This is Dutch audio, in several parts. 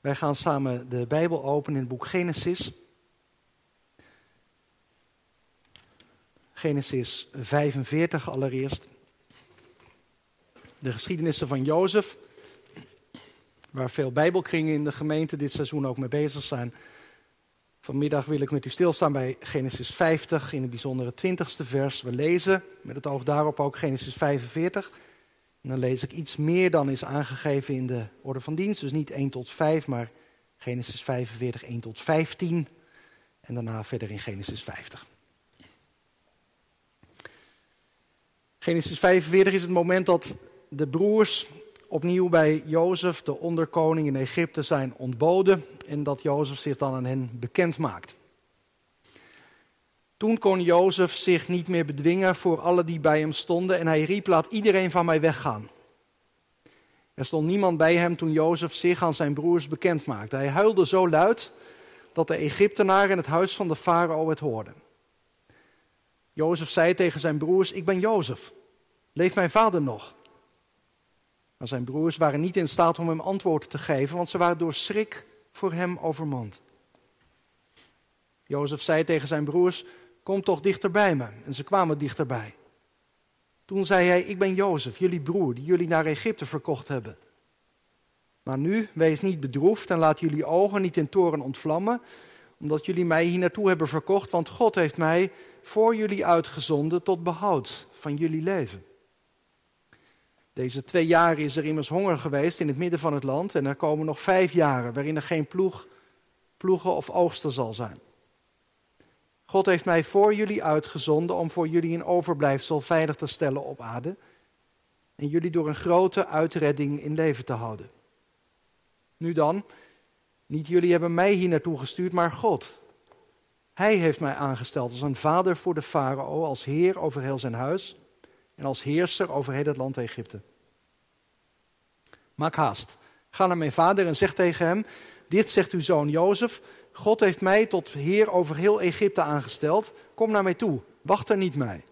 Wij gaan samen de Bijbel openen in het boek Genesis. Genesis 45 allereerst. De geschiedenissen van Jozef, waar veel Bijbelkringen in de gemeente dit seizoen ook mee bezig zijn. Vanmiddag wil ik met u stilstaan bij Genesis 50, in het bijzondere 20ste vers. We lezen met het oog daarop ook Genesis 45. En dan lees ik iets meer dan is aangegeven in de orde van dienst. Dus niet 1 tot 5, maar Genesis 45, 1 tot 15. En daarna verder in Genesis 50. Genesis 45 is het moment dat de broers opnieuw bij Jozef, de onderkoning in Egypte, zijn ontboden. En dat Jozef zich dan aan hen bekend maakt. Toen kon Jozef zich niet meer bedwingen voor alle die bij hem stonden en hij riep, laat iedereen van mij weggaan. Er stond niemand bij hem toen Jozef zich aan zijn broers bekend maakte. Hij huilde zo luid dat de Egyptenaren in het huis van de farao het hoorden. Jozef zei tegen zijn broers, ik ben Jozef. Leeft mijn vader nog? Maar zijn broers waren niet in staat om hem antwoord te geven, want ze waren door schrik voor hem overmand. Jozef zei tegen zijn broers, kom toch dichter bij me. En ze kwamen dichterbij. Toen zei hij, ik ben Jozef, jullie broer, die jullie naar Egypte verkocht hebben. Maar nu, wees niet bedroefd en laat jullie ogen niet in toren ontvlammen, omdat jullie mij hier naartoe hebben verkocht, want God heeft mij voor jullie uitgezonden tot behoud van jullie leven. Deze twee jaren is er immers honger geweest in het midden van het land en er komen nog vijf jaren waarin er geen ploeg, ploegen of oogsten zal zijn. God heeft mij voor jullie uitgezonden om voor jullie een overblijfsel veilig te stellen op aarde en jullie door een grote uitredding in leven te houden. Nu dan, niet jullie hebben mij hier naartoe gestuurd, maar God. Hij heeft mij aangesteld als een vader voor de farao, als heer over heel zijn huis en als heerser over heel het land Egypte. Maak haast, ga naar mijn vader en zeg tegen hem, dit zegt uw zoon Jozef, God heeft mij tot heer over heel Egypte aangesteld. Kom naar mij toe, wacht er niet mij.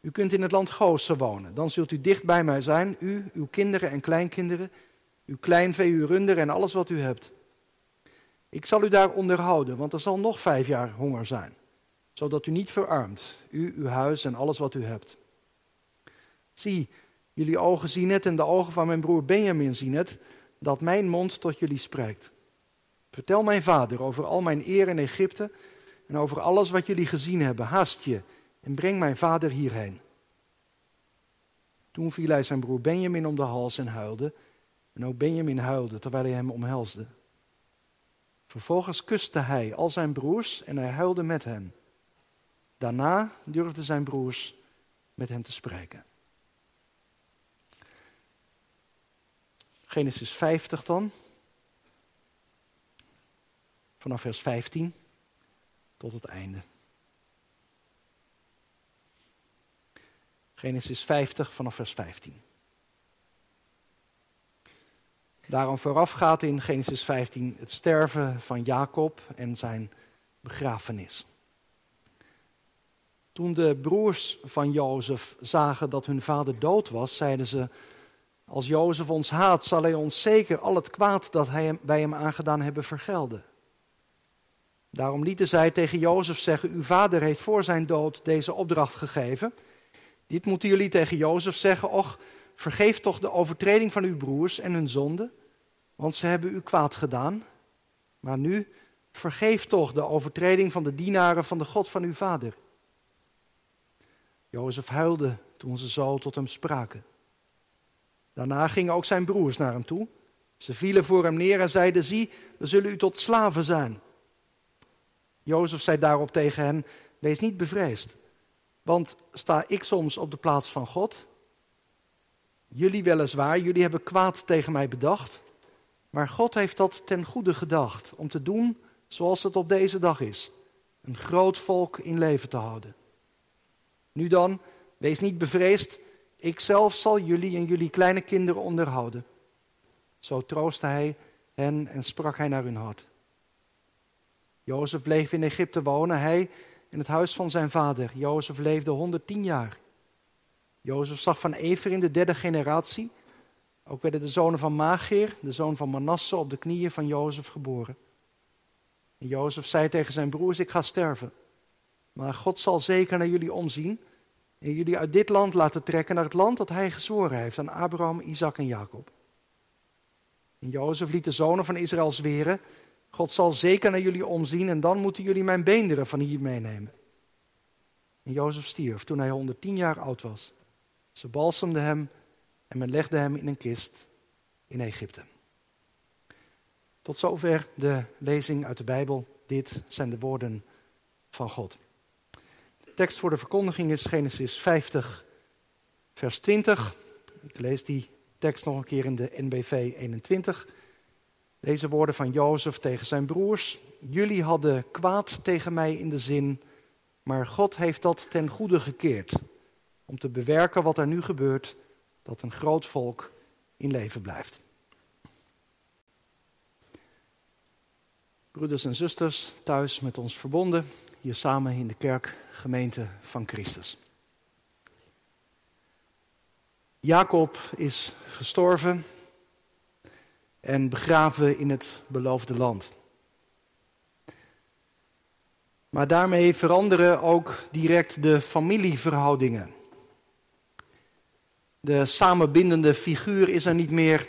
U kunt in het land Gozen wonen, dan zult u dicht bij mij zijn, u, uw kinderen en kleinkinderen, uw kleinvee, uw runderen en alles wat u hebt. Ik zal u daar onderhouden, want er zal nog vijf jaar honger zijn, zodat u niet verarmt, u, uw huis en alles wat u hebt. Zie, jullie ogen zien het en de ogen van mijn broer Benjamin zien het, dat mijn mond tot jullie spreekt. Vertel mijn vader over al mijn eer in Egypte en over alles wat jullie gezien hebben. Haast je en breng mijn vader hierheen. Toen viel hij zijn broer Benjamin om de hals en huilde. En ook Benjamin huilde terwijl hij hem omhelsde. Vervolgens kuste hij al zijn broers en hij huilde met hen. Daarna durfden zijn broers met hem te spreken. Genesis 50 dan. Vanaf vers 15 tot het einde. Genesis 50 vanaf vers 15. Daarom voorafgaat in Genesis 15 het sterven van Jacob en zijn begrafenis. Toen de broers van Jozef zagen dat hun vader dood was, zeiden ze: Als Jozef ons haat, zal hij ons zeker al het kwaad dat hij, wij hem aangedaan hebben vergelden. Daarom lieten zij tegen Jozef zeggen: Uw vader heeft voor zijn dood deze opdracht gegeven. Dit moeten jullie tegen Jozef zeggen: Och, vergeef toch de overtreding van uw broers en hun zonde, want ze hebben u kwaad gedaan. Maar nu, vergeef toch de overtreding van de dienaren van de God van uw vader. Jozef huilde toen ze zo tot hem spraken. Daarna gingen ook zijn broers naar hem toe. Ze vielen voor hem neer en zeiden: Zie, we zullen u tot slaven zijn. Jozef zei daarop tegen hen: Wees niet bevreesd, want sta ik soms op de plaats van God? Jullie weliswaar, jullie hebben kwaad tegen mij bedacht, maar God heeft dat ten goede gedacht om te doen zoals het op deze dag is: een groot volk in leven te houden. Nu dan, wees niet bevreesd, ik zelf zal jullie en jullie kleine kinderen onderhouden. Zo troostte hij hen en sprak hij naar hun hart. Jozef bleef in Egypte wonen, hij in het huis van zijn vader. Jozef leefde 110 jaar. Jozef zag van Ever in de derde generatie. Ook werden de zonen van Magir, de zoon van Manasse, op de knieën van Jozef geboren. En Jozef zei tegen zijn broers, ik ga sterven. Maar God zal zeker naar jullie omzien en jullie uit dit land laten trekken naar het land dat hij gezworen heeft aan Abraham, Isaac en Jacob. En Jozef liet de zonen van Israël zweren, God zal zeker naar jullie omzien en dan moeten jullie mijn beenderen van hier meenemen. En Jozef stierf toen hij 110 jaar oud was. Ze balsemden hem en men legde hem in een kist in Egypte. Tot zover de lezing uit de Bijbel. Dit zijn de woorden van God. De tekst voor de verkondiging is Genesis 50, vers 20. Ik lees die tekst nog een keer in de NBV 21. Deze woorden van Jozef tegen zijn broers. Jullie hadden kwaad tegen mij in de zin, maar God heeft dat ten goede gekeerd. Om te bewerken wat er nu gebeurt, dat een groot volk in leven blijft. Broeders en zusters, thuis met ons verbonden, hier samen in de kerk, gemeente van Christus. Jacob is gestorven en begraven in het beloofde land. Maar daarmee veranderen ook direct de familieverhoudingen. De samenbindende figuur is er niet meer.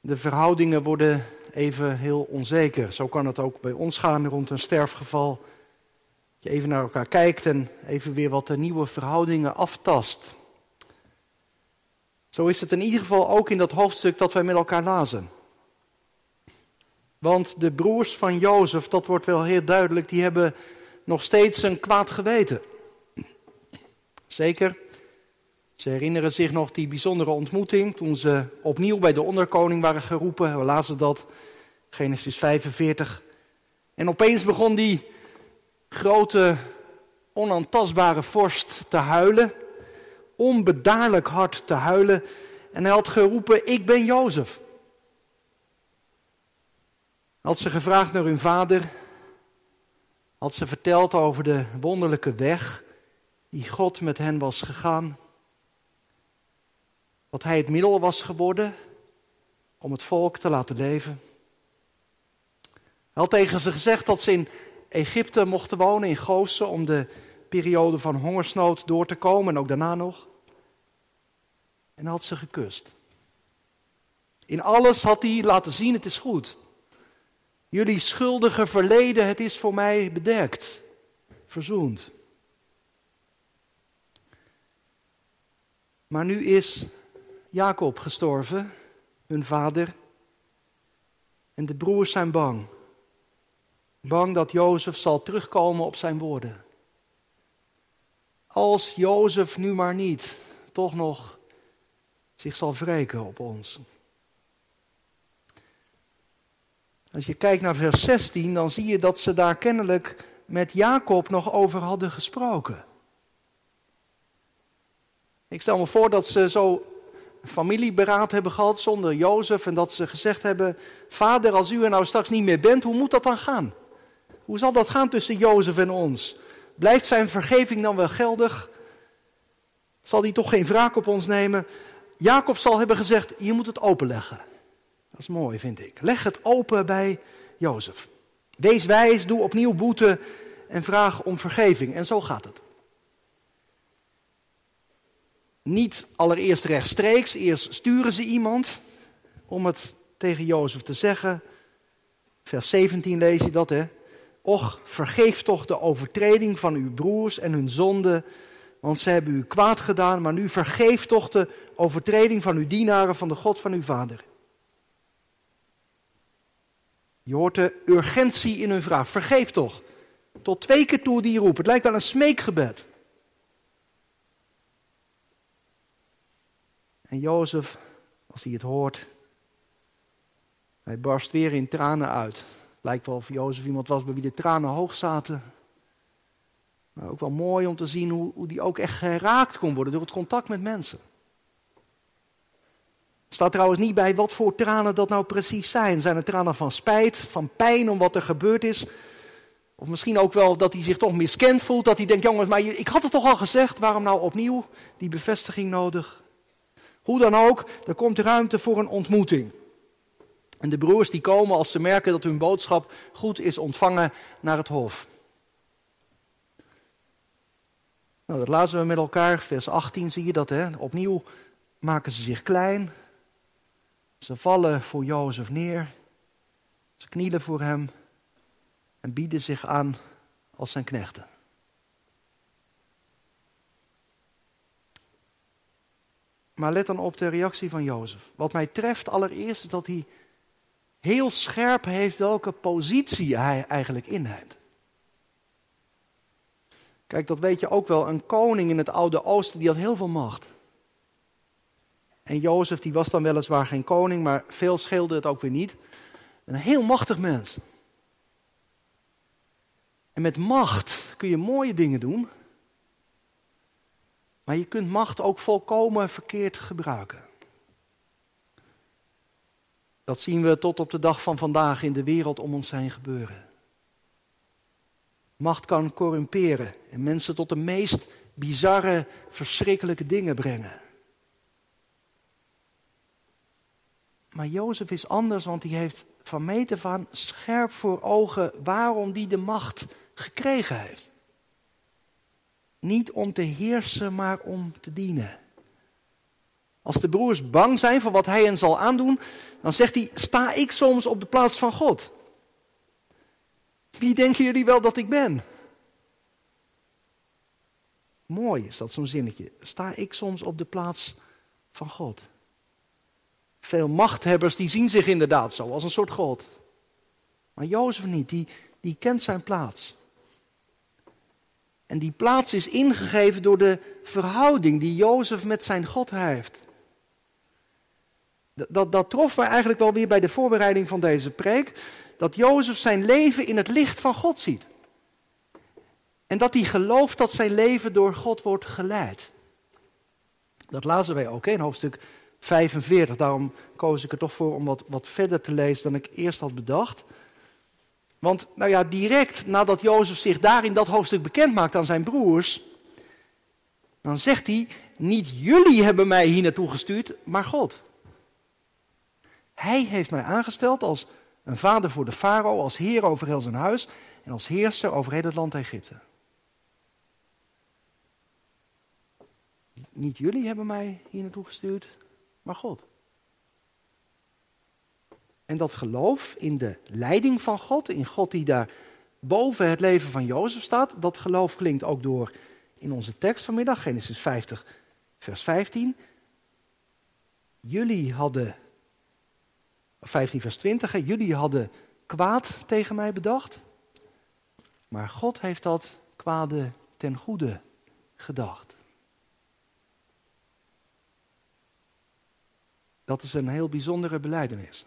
De verhoudingen worden even heel onzeker. Zo kan het ook bij ons gaan rond een sterfgeval. Dat je even naar elkaar kijkt en even weer wat de nieuwe verhoudingen aftast. Zo is het in ieder geval ook in dat hoofdstuk dat wij met elkaar lazen. Want de broers van Jozef, dat wordt wel heel duidelijk, die hebben nog steeds een kwaad geweten. Zeker, ze herinneren zich nog die bijzondere ontmoeting toen ze opnieuw bij de onderkoning waren geroepen. We lazen dat, Genesis 45. En opeens begon die grote, onaantastbare vorst te huilen onbedaarlijk hard te huilen. En hij had geroepen, ik ben Jozef. Had ze gevraagd naar hun vader. Had ze verteld over de wonderlijke weg die God met hen was gegaan. Dat hij het middel was geworden om het volk te laten leven. Hij had tegen ze gezegd dat ze in Egypte mochten wonen, in Gozen, om de periode van hongersnood door te komen en ook daarna nog en had ze gekust. In alles had hij laten zien, het is goed. Jullie schuldige verleden, het is voor mij bedekt, verzoend. Maar nu is Jacob gestorven, hun vader. En de broers zijn bang. Bang dat Jozef zal terugkomen op zijn woorden. Als Jozef nu maar niet toch nog zich zal wreken op ons. Als je kijkt naar vers 16, dan zie je dat ze daar kennelijk met Jacob nog over hadden gesproken. Ik stel me voor dat ze zo familieberaad hebben gehad zonder Jozef en dat ze gezegd hebben: Vader, als u er nou straks niet meer bent, hoe moet dat dan gaan? Hoe zal dat gaan tussen Jozef en ons? Blijft zijn vergeving dan wel geldig? Zal hij toch geen wraak op ons nemen? Jacob zal hebben gezegd, je moet het openleggen. Dat is mooi, vind ik. Leg het open bij Jozef. Wees wijs, doe opnieuw boete en vraag om vergeving. En zo gaat het. Niet allereerst rechtstreeks, eerst sturen ze iemand om het tegen Jozef te zeggen. Vers 17 lees je dat, hè. Och, vergeef toch de overtreding van uw broers en hun zonde, want ze hebben u kwaad gedaan, maar nu vergeef toch de overtreding van uw dienaren van de God van uw vader. Je hoort de urgentie in hun vraag. Vergeef toch. Tot twee keer toe die roep. Het lijkt wel een smeekgebed. En Jozef, als hij het hoort, hij barst weer in tranen uit. Lijkt wel of Jozef iemand was bij wie de tranen hoog zaten. Maar ook wel mooi om te zien hoe, hoe die ook echt geraakt kon worden door het contact met mensen. Er staat trouwens niet bij wat voor tranen dat nou precies zijn. Zijn het tranen van spijt, van pijn om wat er gebeurd is? Of misschien ook wel dat hij zich toch miskend voelt. Dat hij denkt, jongens, maar ik had het toch al gezegd. Waarom nou opnieuw die bevestiging nodig? Hoe dan ook, er komt ruimte voor een ontmoeting. En de broers die komen als ze merken dat hun boodschap goed is ontvangen naar het hof. Nou, dat lazen we met elkaar. Vers 18 zie je dat. Hè? Opnieuw maken ze zich klein. Ze vallen voor Jozef neer. Ze knielen voor hem en bieden zich aan als zijn knechten. Maar let dan op de reactie van Jozef. Wat mij treft allereerst is dat hij heel scherp heeft welke positie hij eigenlijk inneemt. Kijk, dat weet je ook wel. Een koning in het Oude Oosten die had heel veel macht. En Jozef die was dan weliswaar geen koning, maar veel scheelde het ook weer niet. Een heel machtig mens. En met macht kun je mooie dingen doen. Maar je kunt macht ook volkomen verkeerd gebruiken. Dat zien we tot op de dag van vandaag in de wereld om ons heen gebeuren. Macht kan corrumperen en mensen tot de meest bizarre, verschrikkelijke dingen brengen. Maar Jozef is anders, want hij heeft van meet af aan scherp voor ogen waarom hij de macht gekregen heeft. Niet om te heersen, maar om te dienen. Als de broers bang zijn voor wat hij hen zal aandoen, dan zegt hij: Sta ik soms op de plaats van God? Wie denken jullie wel dat ik ben? Mooi is dat zo'n zinnetje. Sta ik soms op de plaats van God? Veel machthebbers die zien zich inderdaad zo als een soort God. Maar Jozef niet, die, die kent zijn plaats. En die plaats is ingegeven door de verhouding die Jozef met zijn God heeft. Dat, dat, dat trof mij eigenlijk wel weer bij de voorbereiding van deze preek. Dat Jozef zijn leven in het licht van God ziet. En dat hij gelooft dat zijn leven door God wordt geleid. Dat lazen wij ook in hoofdstuk 45. Daarom koos ik er toch voor om wat, wat verder te lezen dan ik eerst had bedacht. Want nou ja, direct nadat Jozef zich daar in dat hoofdstuk bekend maakt aan zijn broers, dan zegt hij, niet jullie hebben mij hier naartoe gestuurd, maar God. Hij heeft mij aangesteld als een vader voor de farao, als heer over heel zijn huis en als heerser over heel het land Egypte. Niet jullie hebben mij hier naartoe gestuurd, maar God. En dat geloof in de leiding van God, in God die daar boven het leven van Jozef staat, dat geloof klinkt ook door in onze tekst vanmiddag, Genesis 50, vers 15. Jullie hadden, 15 vers 20, jullie hadden kwaad tegen mij bedacht, maar God heeft dat kwade ten goede gedacht. Dat is een heel bijzondere beleidenis.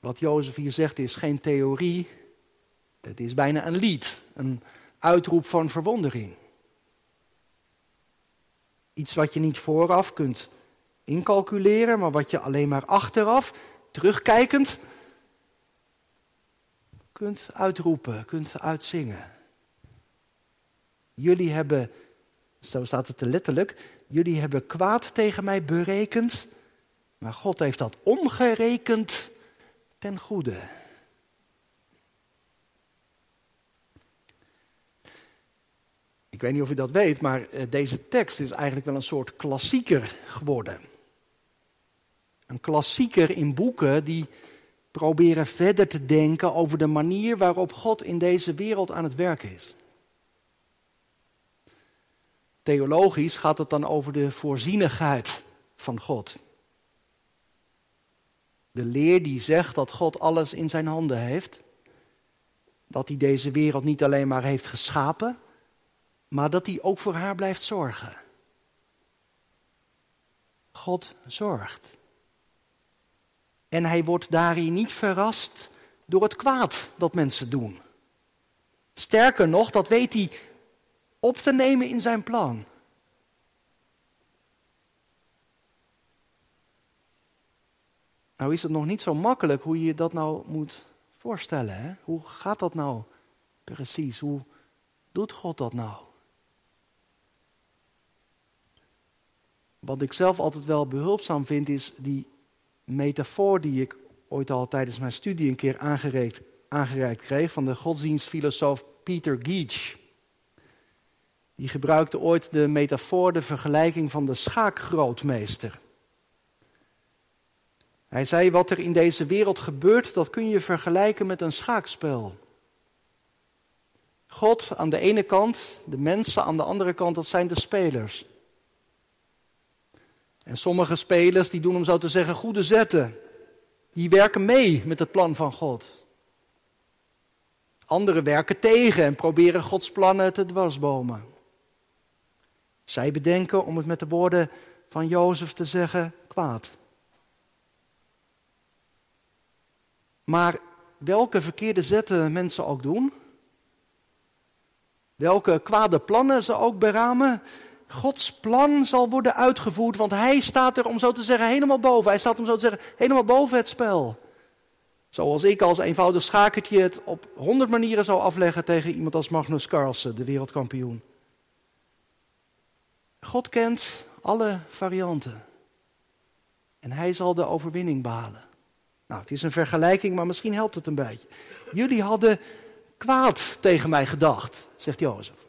Wat Jozef hier zegt is geen theorie, het is bijna een lied, een uitroep van verwondering. Iets wat je niet vooraf kunt incalculeren, maar wat je alleen maar achteraf, terugkijkend, kunt uitroepen, kunt uitzingen. Jullie hebben, zo staat het letterlijk, jullie hebben kwaad tegen mij berekend, maar God heeft dat omgerekend ten goede. Ik weet niet of u dat weet, maar eh, deze tekst is eigenlijk wel een soort klassieker geworden. Een klassieker in boeken die proberen verder te denken over de manier waarop God in deze wereld aan het werken is. Theologisch gaat het dan over de voorzienigheid van God. De leer die zegt dat God alles in zijn handen heeft. Dat hij deze wereld niet alleen maar heeft geschapen, maar dat hij ook voor haar blijft zorgen. God zorgt. En hij wordt daarin niet verrast door het kwaad dat mensen doen. Sterker nog, dat weet hij op te nemen in zijn plan. Nou is het nog niet zo makkelijk hoe je dat nou moet voorstellen. Hè? Hoe gaat dat nou precies? Hoe doet God dat nou? Wat ik zelf altijd wel behulpzaam vind, is die metafoor die ik ooit al tijdens mijn studie een keer aangereikt, aangereikt kreeg van de godsdienstfilosoof Peter Geach. Die gebruikte ooit de metafoor, de vergelijking van de schaakgrootmeester. Hij zei: Wat er in deze wereld gebeurt, dat kun je vergelijken met een schaakspel. God aan de ene kant, de mensen aan de andere kant, dat zijn de spelers. En sommige spelers die doen om zo te zeggen goede zetten. Die werken mee met het plan van God. Anderen werken tegen en proberen Gods plannen te dwarsbomen. Zij bedenken, om het met de woorden van Jozef te zeggen, kwaad. Maar welke verkeerde zetten mensen ook doen, welke kwade plannen ze ook beramen, Gods plan zal worden uitgevoerd, want Hij staat er, om zo te zeggen, helemaal boven. Hij staat, om zo te zeggen, helemaal boven het spel. Zoals ik als eenvoudig schakertje het op honderd manieren zou afleggen tegen iemand als Magnus Carlsen, de wereldkampioen. God kent alle varianten. En hij zal de overwinning behalen. Nou, het is een vergelijking, maar misschien helpt het een beetje. Jullie hadden kwaad tegen mij gedacht, zegt Jozef.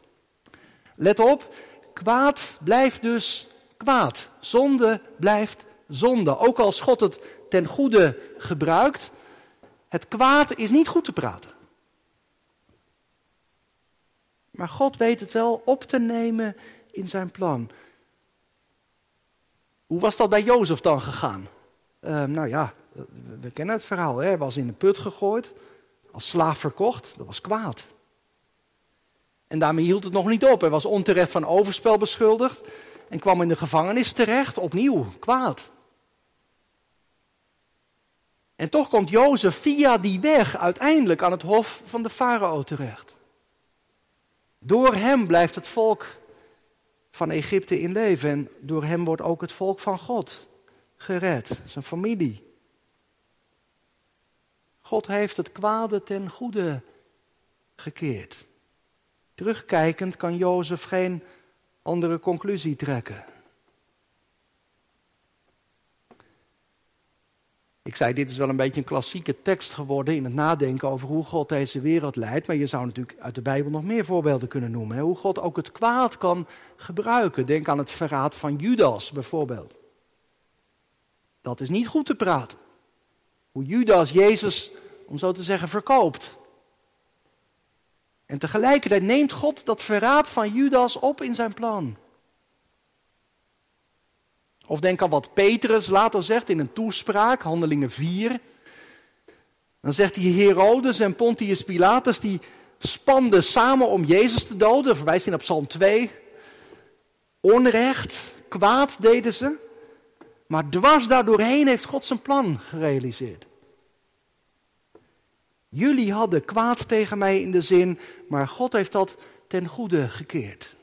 Let op, kwaad blijft dus kwaad. Zonde blijft zonde. Ook als God het ten goede gebruikt, het kwaad is niet goed te praten. Maar God weet het wel op te nemen in zijn plan. Hoe was dat bij Jozef dan gegaan? Uh, nou ja, we kennen het verhaal. Hè? Hij was in de put gegooid, als slaaf verkocht. Dat was kwaad. En daarmee hield het nog niet op. Hij was onterecht van overspel beschuldigd en kwam in de gevangenis terecht, opnieuw kwaad. En toch komt Jozef via die weg uiteindelijk aan het hof van de farao terecht. Door hem blijft het volk van Egypte in leven en door hem wordt ook het volk van God gered, zijn familie. God heeft het kwade ten goede gekeerd. Terugkijkend kan Jozef geen andere conclusie trekken. Ik zei, dit is wel een beetje een klassieke tekst geworden in het nadenken over hoe God deze wereld leidt. Maar je zou natuurlijk uit de Bijbel nog meer voorbeelden kunnen noemen. Hè? Hoe God ook het kwaad kan gebruiken. Denk aan het verraad van Judas bijvoorbeeld. Dat is niet goed te praten. Hoe Judas Jezus, om zo te zeggen, verkoopt. En tegelijkertijd neemt God dat verraad van Judas op in zijn plan. Of denk aan wat Petrus later zegt in een toespraak, Handelingen 4. Dan zegt hij, Herodes en Pontius Pilatus, die spanden samen om Jezus te doden. Verwijst hij naar Psalm 2. Onrecht, kwaad deden ze. Maar dwars daardoorheen heeft God zijn plan gerealiseerd. Jullie hadden kwaad tegen mij in de zin, maar God heeft dat ten goede gekeerd.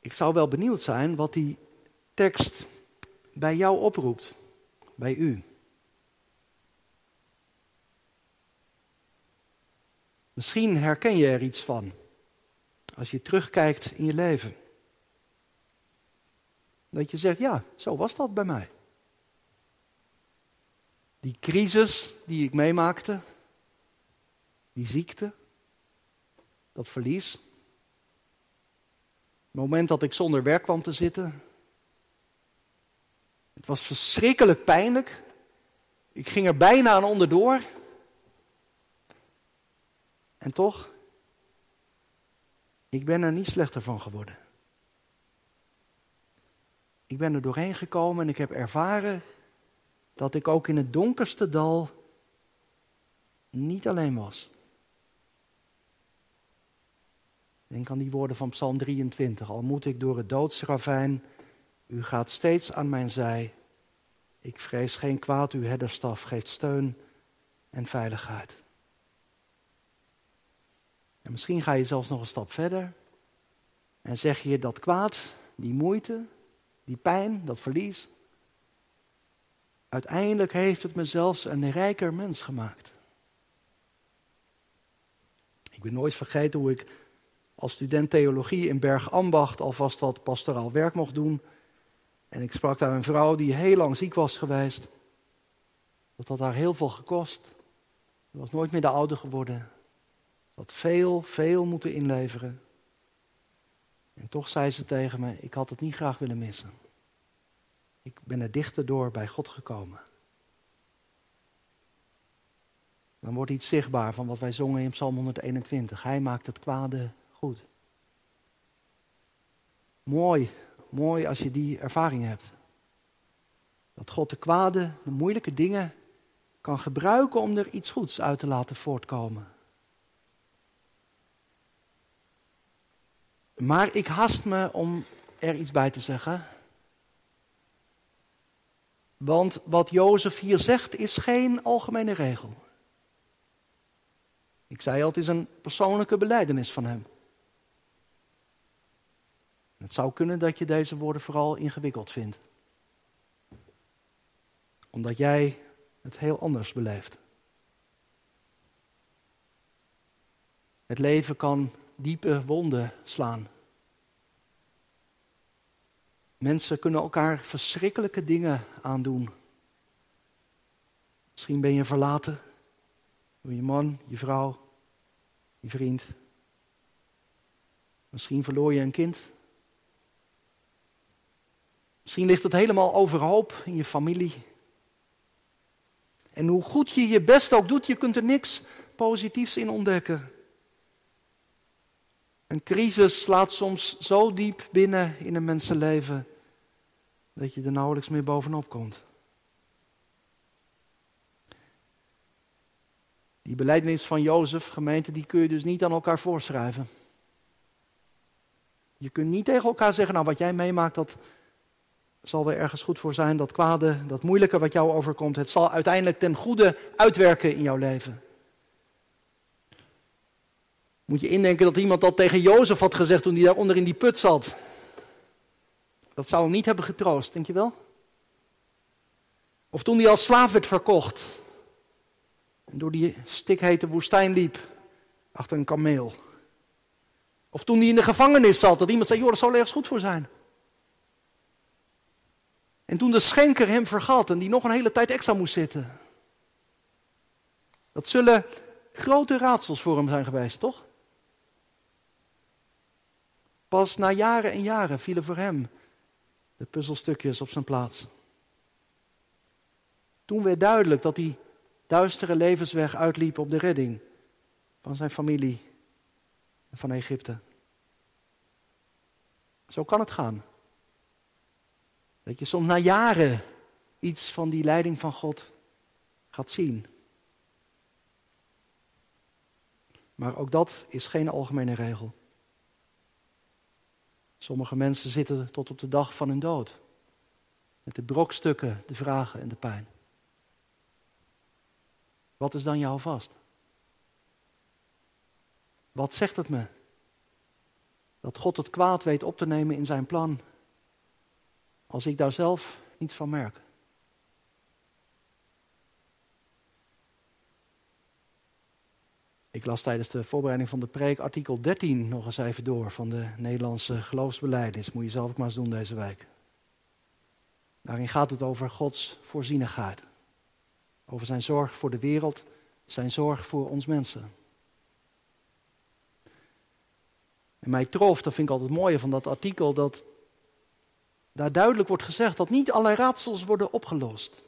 Ik zou wel benieuwd zijn wat die tekst bij jou oproept, bij u. Misschien herken je er iets van als je terugkijkt in je leven. Dat je zegt, ja, zo was dat bij mij. Die crisis die ik meemaakte, die ziekte, dat verlies. Het moment dat ik zonder werk kwam te zitten. Het was verschrikkelijk pijnlijk. Ik ging er bijna aan onderdoor. En toch, ik ben er niet slechter van geworden. Ik ben er doorheen gekomen en ik heb ervaren dat ik ook in het donkerste dal niet alleen was. Denk aan die woorden van Psalm 23. Al moet ik door het doodsravijn, u gaat steeds aan mijn zij. Ik vrees geen kwaad, uw herderstaf geeft steun en veiligheid. En misschien ga je zelfs nog een stap verder en zeg je dat kwaad, die moeite, die pijn, dat verlies. Uiteindelijk heeft het me zelfs een rijker mens gemaakt. Ik ben nooit vergeten hoe ik als student theologie in Bergambacht alvast wat pastoraal werk mocht doen. En ik sprak daar een vrouw die heel lang ziek was geweest. Dat had haar heel veel gekost. Ze was nooit meer de oude geworden. Ze had veel, veel moeten inleveren. En toch zei ze tegen me, ik had het niet graag willen missen. Ik ben er dichter door bij God gekomen. Dan wordt iets zichtbaar van wat wij zongen in Psalm 121. Hij maakt het kwade goed. Mooi, mooi als je die ervaring hebt. Dat God de kwade, de moeilijke dingen kan gebruiken om er iets goeds uit te laten voortkomen. Maar ik haast me om er iets bij te zeggen. Want wat Jozef hier zegt is geen algemene regel. Ik zei al, het is een persoonlijke beleidenis van hem. Het zou kunnen dat je deze woorden vooral ingewikkeld vindt. Omdat jij het heel anders beleeft. Het leven kan diepe wonden slaan. Mensen kunnen elkaar verschrikkelijke dingen aandoen. Misschien ben je verlaten door je man, je vrouw, je vriend. Misschien verloor je een kind. Misschien ligt het helemaal overhoop in je familie. En hoe goed je je best ook doet, je kunt er niks positiefs in ontdekken. Een crisis slaat soms zo diep binnen in een mensenleven dat je er nauwelijks meer bovenop komt. Die beleidnis van Jozef, gemeente, die kun je dus niet aan elkaar voorschrijven. Je kunt niet tegen elkaar zeggen, nou wat jij meemaakt, dat zal er ergens goed voor zijn. Dat kwade, dat moeilijke wat jou overkomt, het zal uiteindelijk ten goede uitwerken in jouw leven. Moet je indenken dat iemand dat tegen Jozef had gezegd toen hij daar onder in die put zat. Dat zou hem niet hebben getroost, denk je wel? Of toen hij als slaaf werd verkocht. En door die stikhete woestijn liep. Achter een kameel. Of toen hij in de gevangenis zat. Dat iemand zei, joh, dat zal ergens goed voor zijn. En toen de schenker hem vergat en die nog een hele tijd extra moest zitten. Dat zullen grote raadsels voor hem zijn geweest, toch? Pas na jaren en jaren vielen voor hem de puzzelstukjes op zijn plaats. Toen werd duidelijk dat hij duistere levensweg uitliep op de redding van zijn familie en van Egypte. Zo kan het gaan. Dat je soms na jaren iets van die leiding van God gaat zien. Maar ook dat is geen algemene regel. Sommige mensen zitten tot op de dag van hun dood. Met de brokstukken, de vragen en de pijn. Wat is dan jouw vast? Wat zegt het me? Dat God het kwaad weet op te nemen in zijn plan. Als ik daar zelf niets van merk. Ik las tijdens de voorbereiding van de preek artikel 13 nog eens even door van de Nederlandse geloofsbeleidnis. Moet je zelf ook maar eens doen deze week. Daarin gaat het over Gods voorzienigheid. Over zijn zorg voor de wereld, zijn zorg voor ons mensen. En mij trof, dat vind ik altijd het mooie van dat artikel, dat daar duidelijk wordt gezegd dat niet alle raadsels worden opgelost.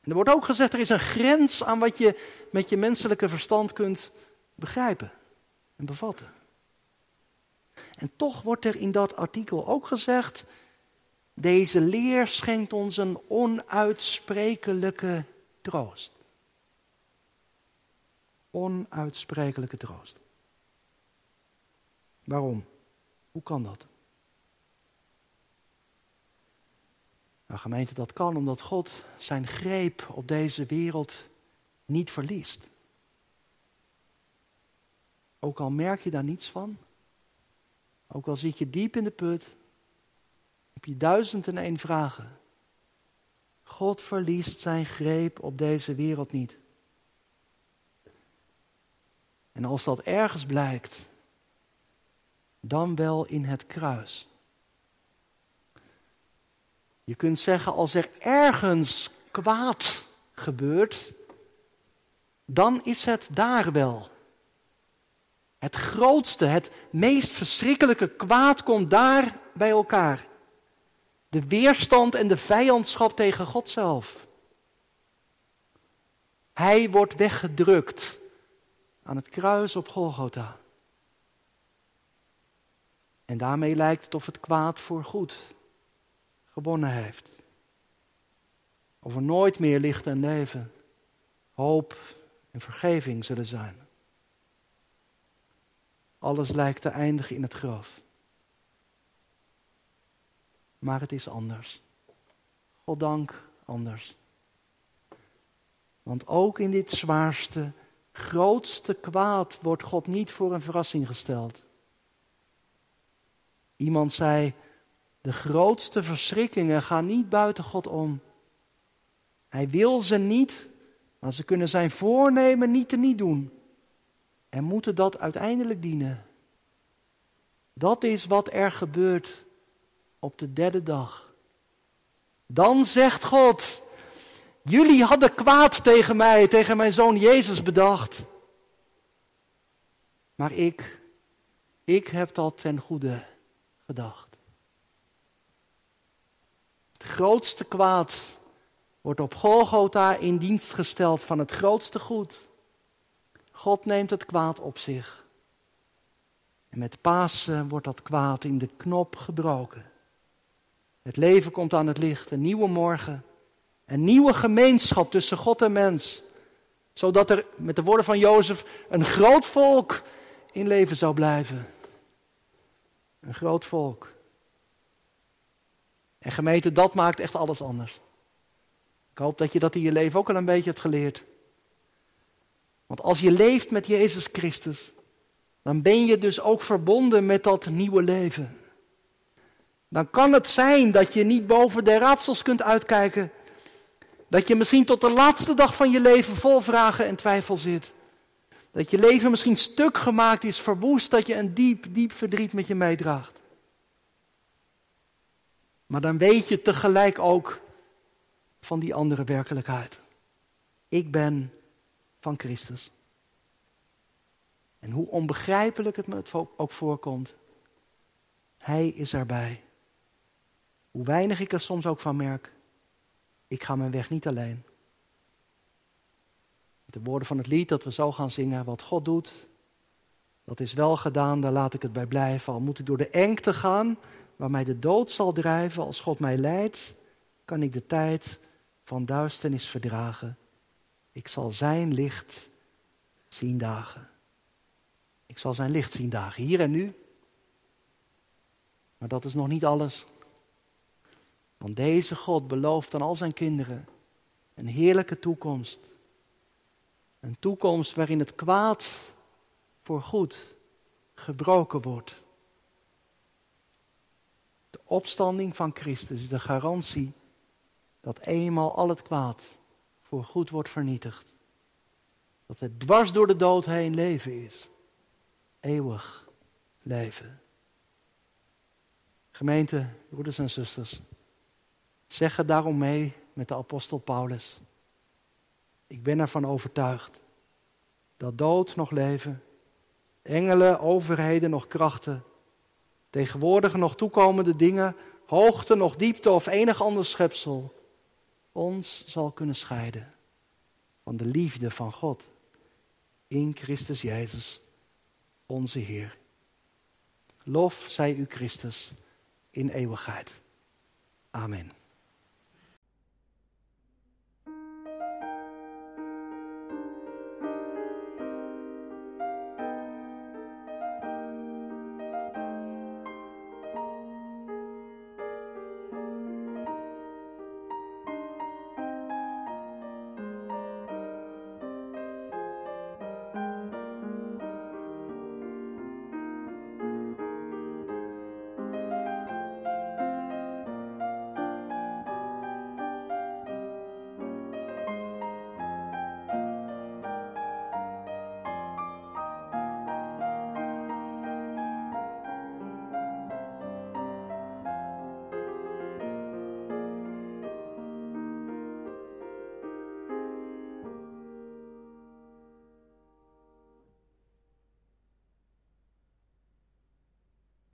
En er wordt ook gezegd, er is een grens aan wat je met je menselijke verstand kunt begrijpen en bevatten. En toch wordt er in dat artikel ook gezegd, deze leer schenkt ons een onuitsprekelijke troost. Onuitsprekelijke troost. Waarom? Hoe kan dat? Nou, gemeente, dat kan omdat God zijn greep op deze wereld niet verliest. Ook al merk je daar niets van, ook al zit je diep in de put, heb je duizend en één vragen. God verliest zijn greep op deze wereld niet. En als dat ergens blijkt, dan wel in het kruis. Je kunt zeggen, als er ergens kwaad gebeurt, dan is het daar wel. Het grootste, het meest verschrikkelijke kwaad komt daar bij elkaar. De weerstand en de vijandschap tegen God zelf. Hij wordt weggedrukt aan het kruis op Golgotha. En daarmee lijkt het of het kwaad voor goed gewonnen heeft. Of er nooit meer licht en leven, hoop en vergeving zullen zijn. Alles lijkt te eindigen in het graf. Maar het is anders. Goddank anders. Want ook in dit zwaarste, grootste kwaad wordt God niet voor een verrassing gesteld. Iemand zei, de grootste verschrikkingen gaan niet buiten God om. Hij wil ze niet, maar ze kunnen zijn voornemen niet te niet doen. En moeten dat uiteindelijk dienen. Dat is wat er gebeurt op de derde dag. Dan zegt God, jullie hadden kwaad tegen mij, tegen mijn zoon Jezus bedacht. Maar ik, ik heb dat ten goede gedacht. Het grootste kwaad wordt op Golgotha in dienst gesteld van het grootste goed. God neemt het kwaad op zich. En met Pasen wordt dat kwaad in de knop gebroken. Het leven komt aan het licht, een nieuwe morgen, een nieuwe gemeenschap tussen God en mens. Zodat er, met de woorden van Jozef, een groot volk in leven zou blijven. Een groot volk. En gemeente, dat maakt echt alles anders. Ik hoop dat je dat in je leven ook al een beetje hebt geleerd. Want als je leeft met Jezus Christus, dan ben je dus ook verbonden met dat nieuwe leven. Dan kan het zijn dat je niet boven de raadsels kunt uitkijken. Dat je misschien tot de laatste dag van je leven vol vragen en twijfel zit. Dat je leven misschien stuk gemaakt is, verwoest, dat je een diep, diep verdriet met je meedraagt. Maar dan weet je tegelijk ook van die andere werkelijkheid. Ik ben van Christus. En hoe onbegrijpelijk het me ook voorkomt, Hij is erbij. Hoe weinig ik er soms ook van merk, ik ga mijn weg niet alleen. De woorden van het lied dat we zo gaan zingen, wat God doet, dat is wel gedaan, daar laat ik het bij blijven. Al moet ik door de engte gaan, waar mij de dood zal drijven, als God mij leidt, kan ik de tijd van duisternis verdragen. Ik zal zijn licht zien dagen. Ik zal zijn licht zien dagen, hier en nu. Maar dat is nog niet alles. Want deze God belooft aan al zijn kinderen een heerlijke toekomst. Een toekomst waarin het kwaad voor goed gebroken wordt. Opstanding van Christus is de garantie dat eenmaal al het kwaad voor goed wordt vernietigd. Dat het dwars door de dood heen leven is. Eeuwig leven. Gemeente, broeders en zusters, zeg het daarom mee met de apostel Paulus. Ik ben ervan overtuigd dat dood nog leven, engelen, overheden nog krachten, tegenwoordige nog toekomende dingen, hoogte nog diepte of enig ander schepsel ons zal kunnen scheiden van de liefde van God in Christus Jezus, onze Heer. Lof zij u Christus in eeuwigheid. Amen.